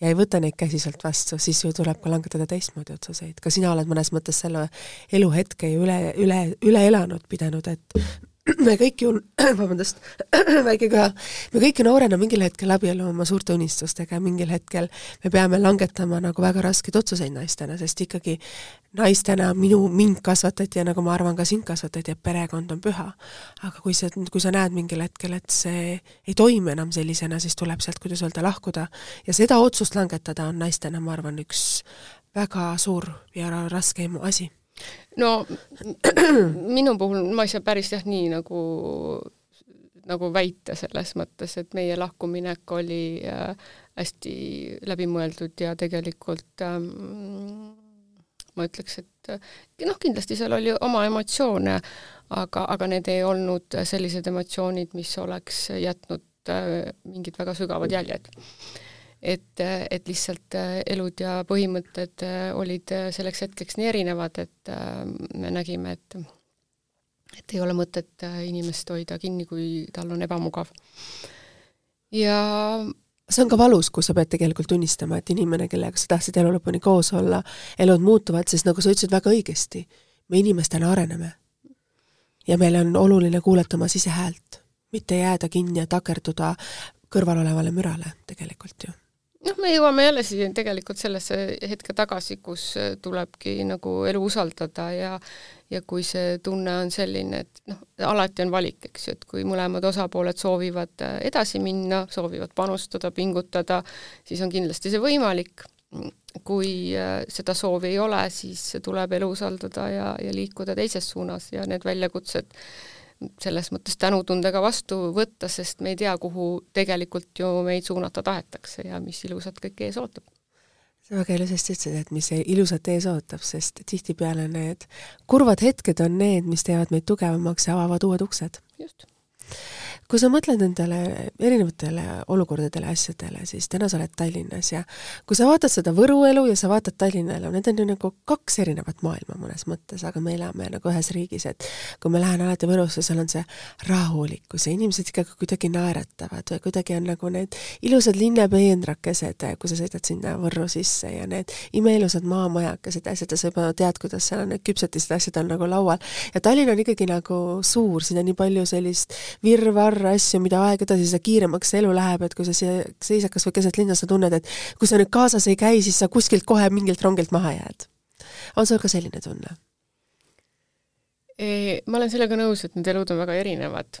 ja ei võta neid käsi sealt vastu, siis ju tuleb ka langetada teistmoodi otsuseid. ka sina oled mõnes mõttes selle eluhetke ju üle, üle, üle elanud, pidanud, et me kõik ju, vabandust, väike köha, me kõik ju noorena mingil hetkel abiellume oma suurte unistustega ja mingil hetkel me peame langetama nagu väga raskeid otsuseid naistena, sest ikkagi naistena minu, mind kasvatati ja nagu ma arvan, ka sind kasvatati, et perekond on püha. aga kui sa, kui sa näed mingil hetkel, et see ei toimi enam sellisena, siis tuleb sealt, kuidas öelda, lahkuda. ja seda otsust langetada on naistena, ma arvan, üks väga suur ja raske asi no minu puhul ma ei saa päris jah nii nagu, nagu väita selles mõttes, et meie lahkuminek oli äh, hästi läbimõeldud ja tegelikult ähm, ma ütleks, et noh, kindlasti seal oli oma emotsioone, aga, aga need ei olnud sellised emotsioonid, mis oleks jätnud äh, mingid väga sügavad jäljed et, et lihtsalt äh, elud ja põhimõtted äh, olid äh, selleks hetkeks nii erinevad, et me nägime, et et ei ole mõtet inimest hoida kinni, kui tal on ebamugav. ja see on ka valus, kui sa pead tegelikult tunnistama, et inimene, kellega sa tahtsid elu lõpuni koos olla, elud muutuvad, sest nagu sa ütlesid väga õigesti, me inimestena areneme. ja meil on oluline kuulata oma sisehäält, mitte jääda kinni ja takerduda kõrvalolevale mürale tegelikult ju noh, me jõuame jälle siin tegelikult sellesse hetke tagasi, kus äh, tulebki nagu elu usaldada ja ja kui see tunne on selline, et noh, alati on valik, eks ju, et kui mõlemad osapooled soovivad äh, edasi minna, soovivad panustada, pingutada, siis on kindlasti see võimalik. kui äh, seda soovi ei ole, siis tuleb elu usaldada ja, ja liikuda teises suunas ja need väljakutsed selles mõttes tänutundega vastu võtta, sest me ei tea, kuhu tegelikult ju meid suunata tahetakse ja mis ilusat kõik ees ootab sa väga ilusasti ütlesid, et mis ilusat ees ootab, sest tihtipeale need kurvad hetked on need, mis teevad meid tugevamaks ja avavad uued uksed. just kui sa mõtled nendele erinevatele olukordadele, asjadele, siis täna sa oled Tallinnas ja kui sa vaatad seda Võru elu ja sa vaatad Tallinna elu, need on ju nagu kaks erinevat maailma mõnes mõttes, aga me elame nagu ühes riigis, et kui ma lähen alati Võrusse, seal on see rahulikkus ja inimesed ikkagi kuidagi naeratavad või kuidagi on nagu need ilusad linnapeenrakesed, kui sa sõidad sinna Võrru sisse ja need imeilusad maamajakesed, asjad ja sa juba tead, kuidas seal on need küpsetised asjad on nagu laual. ja Tallinn on ikkagi nagu suur, siin on nii palju sellist virvarr asju, mida aeg edasi, seda kiiremaks see elu läheb, et kui sa siia seisad kas või keset linna, sa tunned, et kui sa nüüd kaasas ei käi, siis sa kuskilt kohe mingilt rongilt maha jääd. on sul ka selline tunne? ma olen sellega nõus, et need elud on väga erinevad.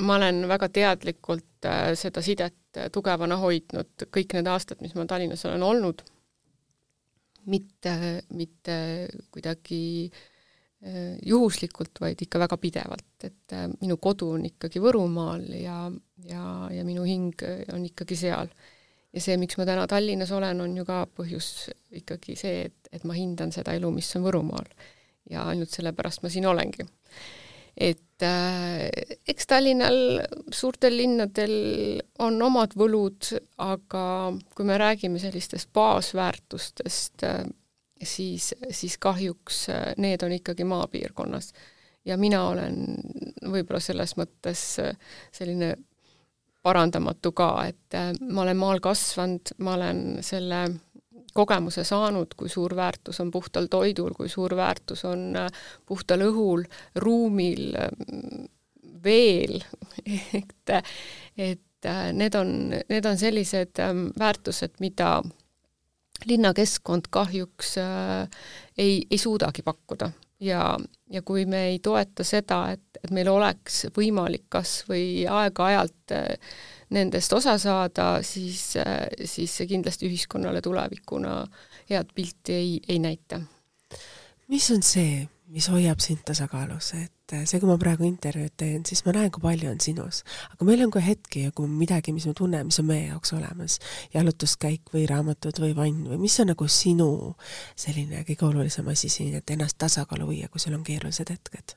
ma olen väga teadlikult äh, seda sidet tugevana hoidnud kõik need aastad, mis ma Tallinnas olen olnud. mitte, mitte kuidagi Äh, juhuslikult, vaid ikka väga pidevalt, et äh, minu kodu on ikkagi Võrumaal ja, ja, ja minu hing äh, on ikkagi seal. ja see, miks ma täna Tallinnas olen, on ju ka põhjus ikkagi see, et, et ma hindan seda elu, mis on Võrumaal. ja ainult sellepärast ma siin olengi. et äh, eks Tallinnal, suurtel linnadel on omad võlud, aga kui me räägime sellistest baasväärtustest äh,, siis, siis kahjuks äh, need on ikkagi maapiirkonnas. ja mina olen võib-olla selles mõttes äh, selline parandamatu ka, et äh, ma olen maal kasvanud, ma olen selle kogemuse saanud, kui suur väärtus on puhtal toidul, kui suur väärtus on puhtal õhul, ruumil, veel, et, et need on, need on sellised väärtused, mida linnakeskkond kahjuks äh, ei, ei suudagi pakkuda ja, ja kui me ei toeta seda, et, et meil oleks võimalik kas või aeg-ajalt äh, nendest osa saada, siis äh,, siis see kindlasti ühiskonnale tulevikuna head pilti ei, ei näita. mis on see, mis hoiab sind tasakaalus, et see, kui ma praegu intervjuud teen, siis ma näen, kui palju on sinus. aga meil on ka hetki ja kui midagi, mis me tunneme, mis on meie jaoks olemas, jalutuskäik või raamatud või vann või mis on nagu sinu selline kõige olulisem asi siin, et ennast tasakaalu viia, kui sul on keerulised hetked?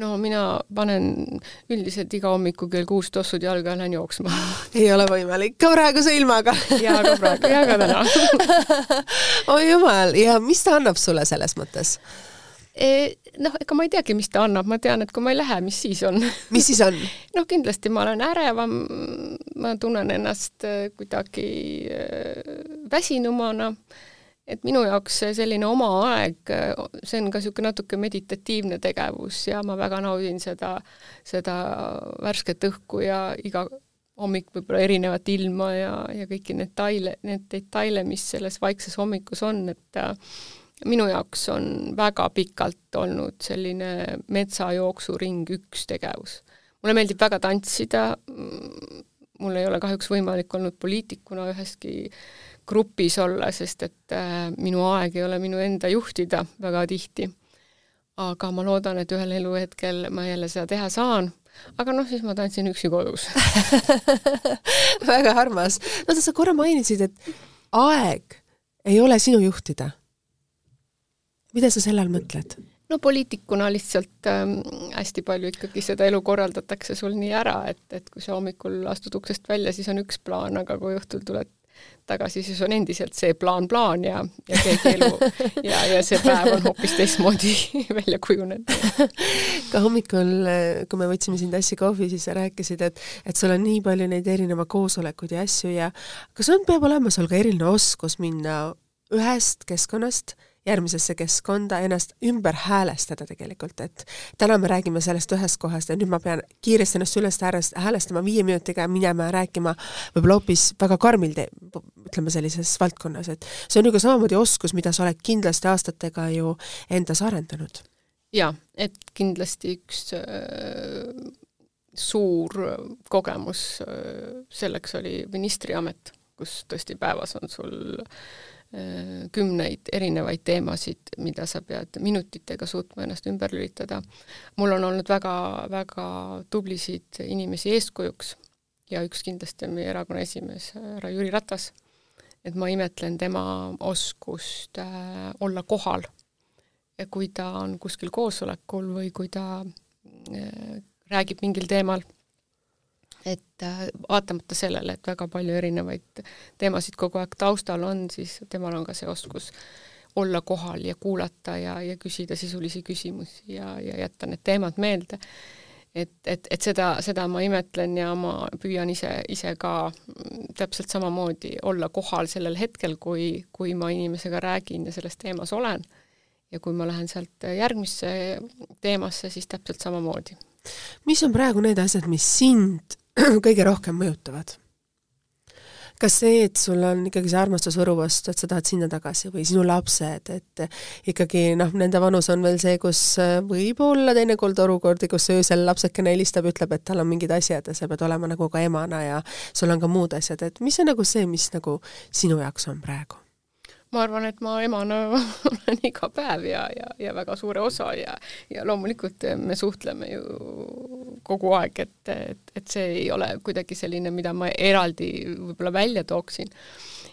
no mina panen üldiselt iga hommiku kell kuus tossud jalga ja lähen jooksma. ei ole võimalik, ka praeguse ilmaga jaa, ka praegu, ja ka täna oi jumal, ja mis ta annab sulle selles mõttes? E, noh, ega ma ei teagi, mis ta annab, ma tean, et kui ma ei lähe, mis siis on. mis siis on? noh, kindlasti ma olen ärevam, ma tunnen ennast äh, kuidagi äh, väsinumana, et minu jaoks selline oma aeg, äh, see on ka niisugune natuke meditatiivne tegevus ja ma väga naudin seda, seda värsket õhku ja iga hommik võib-olla erinevat ilma ja, ja kõiki neid detaile, need detaile, mis selles vaikses hommikus on, et minu jaoks on väga pikalt olnud selline metsajooksuring üks tegevus. mulle meeldib väga tantsida, mul ei ole kahjuks võimalik olnud poliitikuna üheski grupis olla, sest et äh, minu aeg ei ole minu enda juhtida väga tihti. aga ma loodan, et ühel eluhetkel ma jälle seda teha saan, aga noh, siis ma tantsin üksi kodus väga armas. no sa korra mainisid, et aeg ei ole sinu juhtida mida sa selle all mõtled? no poliitikuna lihtsalt ähm, hästi palju ikkagi seda elu korraldatakse sul nii ära, et, et kui sa hommikul astud uksest välja, siis on üks plaan, aga kui õhtul tuled tagasi, siis on endiselt see plaan plaan ja, ja keegi elu ja, ja see päev on hoopis teistmoodi välja kujunenud. ka hommikul, kui me võtsime sind Assi kohvi, siis sa rääkisid, et, et sul on nii palju neid erineva koosolekuid ja asju ja kas on, peab olema sul ka eriline oskus minna ühest keskkonnast järgmisesse keskkonda, ennast ümber häälestada tegelikult, et täna me räägime sellest ühest kohast ja nüüd ma pean kiiresti ennast üles häälestama viie minutiga minema ja rääkima võib-olla hoopis väga karmil te-, ütleme sellises valdkonnas, et see on ju ka samamoodi oskus, mida sa oled kindlasti aastatega ju endas arendanud. jaa, et kindlasti üks äh, suur kogemus äh, selleks oli ministriamet, kus tõesti päevas on sul kümneid erinevaid teemasid, mida sa pead minutitega suutma ennast ümber lülitada. mul on olnud väga, väga tublisid inimesi eeskujuks ja üks kindlasti on meie erakonna esimees härra Jüri Ratas. et ma imetlen tema oskust äh, olla kohal. kui ta on kuskil koosolekul või kui ta äh, räägib mingil teemal et äh, vaatamata sellele, et väga palju erinevaid teemasid kogu aeg taustal on, siis temal on ka see oskus olla kohal ja kuulata ja, ja küsida sisulisi küsimusi ja, ja jätta need teemad meelde. et, et, et seda, seda ma imetlen ja ma püüan ise, ise ka täpselt samamoodi olla kohal sellel hetkel, kui, kui ma inimesega räägin ja selles teemas olen. ja kui ma lähen sealt järgmisse teemasse, siis täpselt samamoodi mis on praegu need asjad, mis sind kõige rohkem mõjutavad? kas see, et sul on ikkagi see armastus Võru vastu, et sa tahad sinna tagasi või sinu lapsed, et ikkagi noh, nende vanus on veel see, kus äh, võib olla teinekord olukordi, kus öösel lapsekene helistab, ütleb, et tal on mingid asjad ja sa pead olema nagu ka emana ja sul on ka muud asjad, et mis on nagu see, mis nagu sinu jaoks on praegu? Ma arvan, et ma emana olen iga päev ja, ja, ja väga suure osa ja, ja loomulikult me suhtleme ju kogu aeg, et, et, et see ei ole kuidagi selline, mida ma eraldi võib-olla välja tooksin.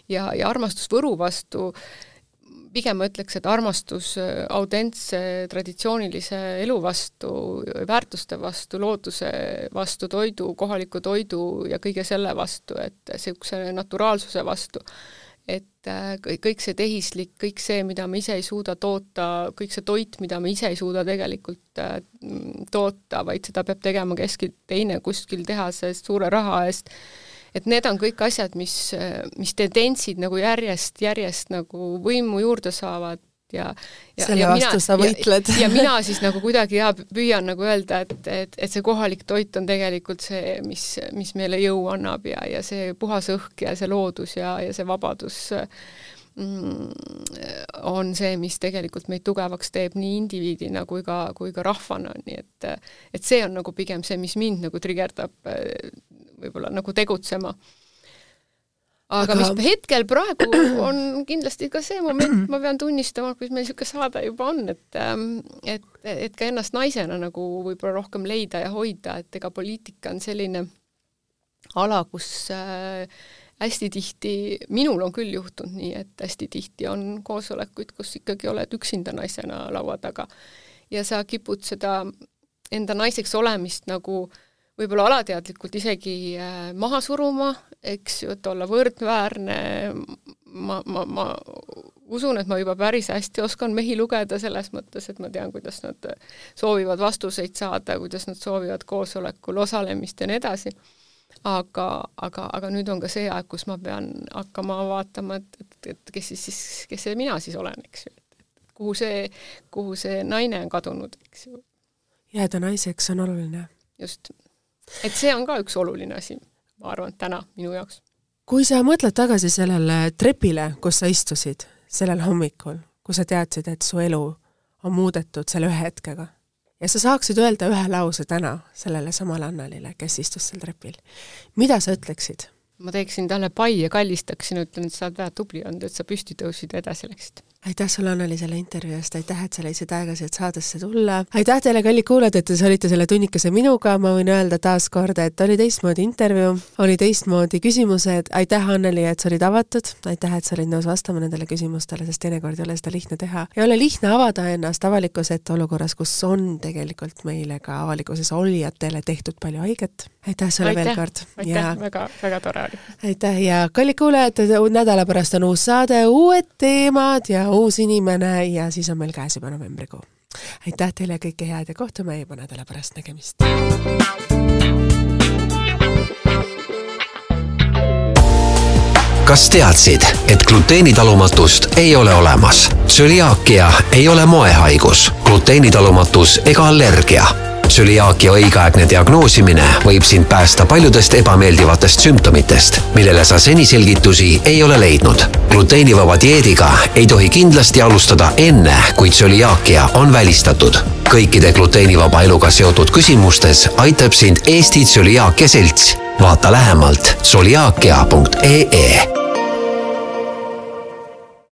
ja, ja armastus Võru vastu, pigem ma ütleks, et armastus autentse traditsioonilise elu vastu, väärtuste vastu, looduse vastu, toidu, kohaliku toidu ja kõige selle vastu, et niisuguse naturaalsuse vastu et äh, kõik see tehislik, kõik see, mida me ise ei suuda toota, kõik see toit, mida me ise ei suuda tegelikult äh, toota, vaid seda peab tegema keskilt teine kuskil tehases suure raha eest, et need on kõik asjad, mis, mis tendentsid nagu järjest, järjest nagu võimu juurde saavad ja ja, selle ja vastu mina, sa võitled. ja mina siis nagu kuidagi ja püüan nagu öelda, et, et, et see kohalik toit on tegelikult see, mis, mis meile jõu annab ja, ja see puhas õhk ja see loodus ja, ja see vabadus mm, on see, mis tegelikult meid tugevaks teeb nii indiviidina kui ka, kui ka rahvana, nii et et see on nagu pigem see, mis mind nagu trigerdab võib-olla nagu tegutsema aga, mis hetkel praegu on kindlasti ka see moment, ma pean tunnistama, kus meil niisugune saade juba on, et ähm, et, et ka ennast naisena nagu võib-olla rohkem leida ja hoida, et ega poliitika on selline ala, kus äh, hästi tihti, minul on küll juhtunud nii, et hästi tihti on koosolekuid, kus ikkagi oled üksinda naisena laua taga ja sa kipud seda enda naiseks olemist nagu äh, võib-olla alateadlikult isegi äh, maha suruma, eks ju, et olla võrdväärne, ma, ma, ma usun, et ma juba päris hästi oskan mehi lugeda selles mõttes, et ma tean, kuidas nad soovivad vastuseid saada, kuidas nad soovivad koosolekul osalemist ja nii edasi. aga, aga, aga nüüd on ka see aeg, kus ma pean hakkama vaatama, et, et, et kes siis, siis, kes see mina siis olen, eks ju, et kuhu see, kuhu see naine on kadunud, eks ju. jääda naiseks on oluline. just et see on ka üks oluline asi, ma arvan, täna minu jaoks. kui sa mõtled tagasi sellele trepile, kus sa istusid sellel hommikul, kui sa teadsid, et su elu on muudetud selle ühe hetkega ja sa saaksid öelda ühe lause täna sellele samale Annelile, kes istus seal trepil, mida sa ütleksid? ma teeksin talle pai ja kallistaksin, ütlen, et sa oled väga tubli olnud, et sa püsti tõusid ja edasi läksid aitäh sulle, Anneli, selle intervjuu eest, aitäh, et sa leidsid aega siia saadesse tulla. aitäh teile, kallid kuulajad, et te olite selle tunnikese minuga, ma võin öelda taaskord, et oli teistmoodi intervjuu, oli teistmoodi küsimused, aitäh, Anneli, et sa olid avatud, aitäh, et sa olid nõus vastama nendele küsimustele, sest teinekord ei ole seda lihtne teha. ei ole lihtne avada ennast avalikkuse ette olukorras, kus on tegelikult meile ka avalikkuses olijatele tehtud palju haiget. aitäh sulle aitäh, veel kord! aitäh ja..., väga, väga tore oli! aitäh ja kallid kuulajad, nädala pärast on uus saade, uued teemad ja uus inimene ja siis on meil käes juba novembrikuu. aitäh teile, kõike head ja kohtume juba nädala pärast, nägemist! kas teadsid, et gluteenitalumatust ei ole olemas? tsüliaakia ei ole moehaigus, gluteenitalumatus ega allergia tsüliaakia õigeaegne diagnoosimine võib sind päästa paljudest ebameeldivatest sümptomitest, millele sa seni selgitusi ei ole leidnud. gluteenivaba dieediga ei tohi kindlasti alustada enne, kui tsüliaakia on välistatud. kõikide gluteenivaba eluga seotud küsimustes aitab sind Eesti Tsüliaakia Selts. vaata lähemalt tsüliaakia.ee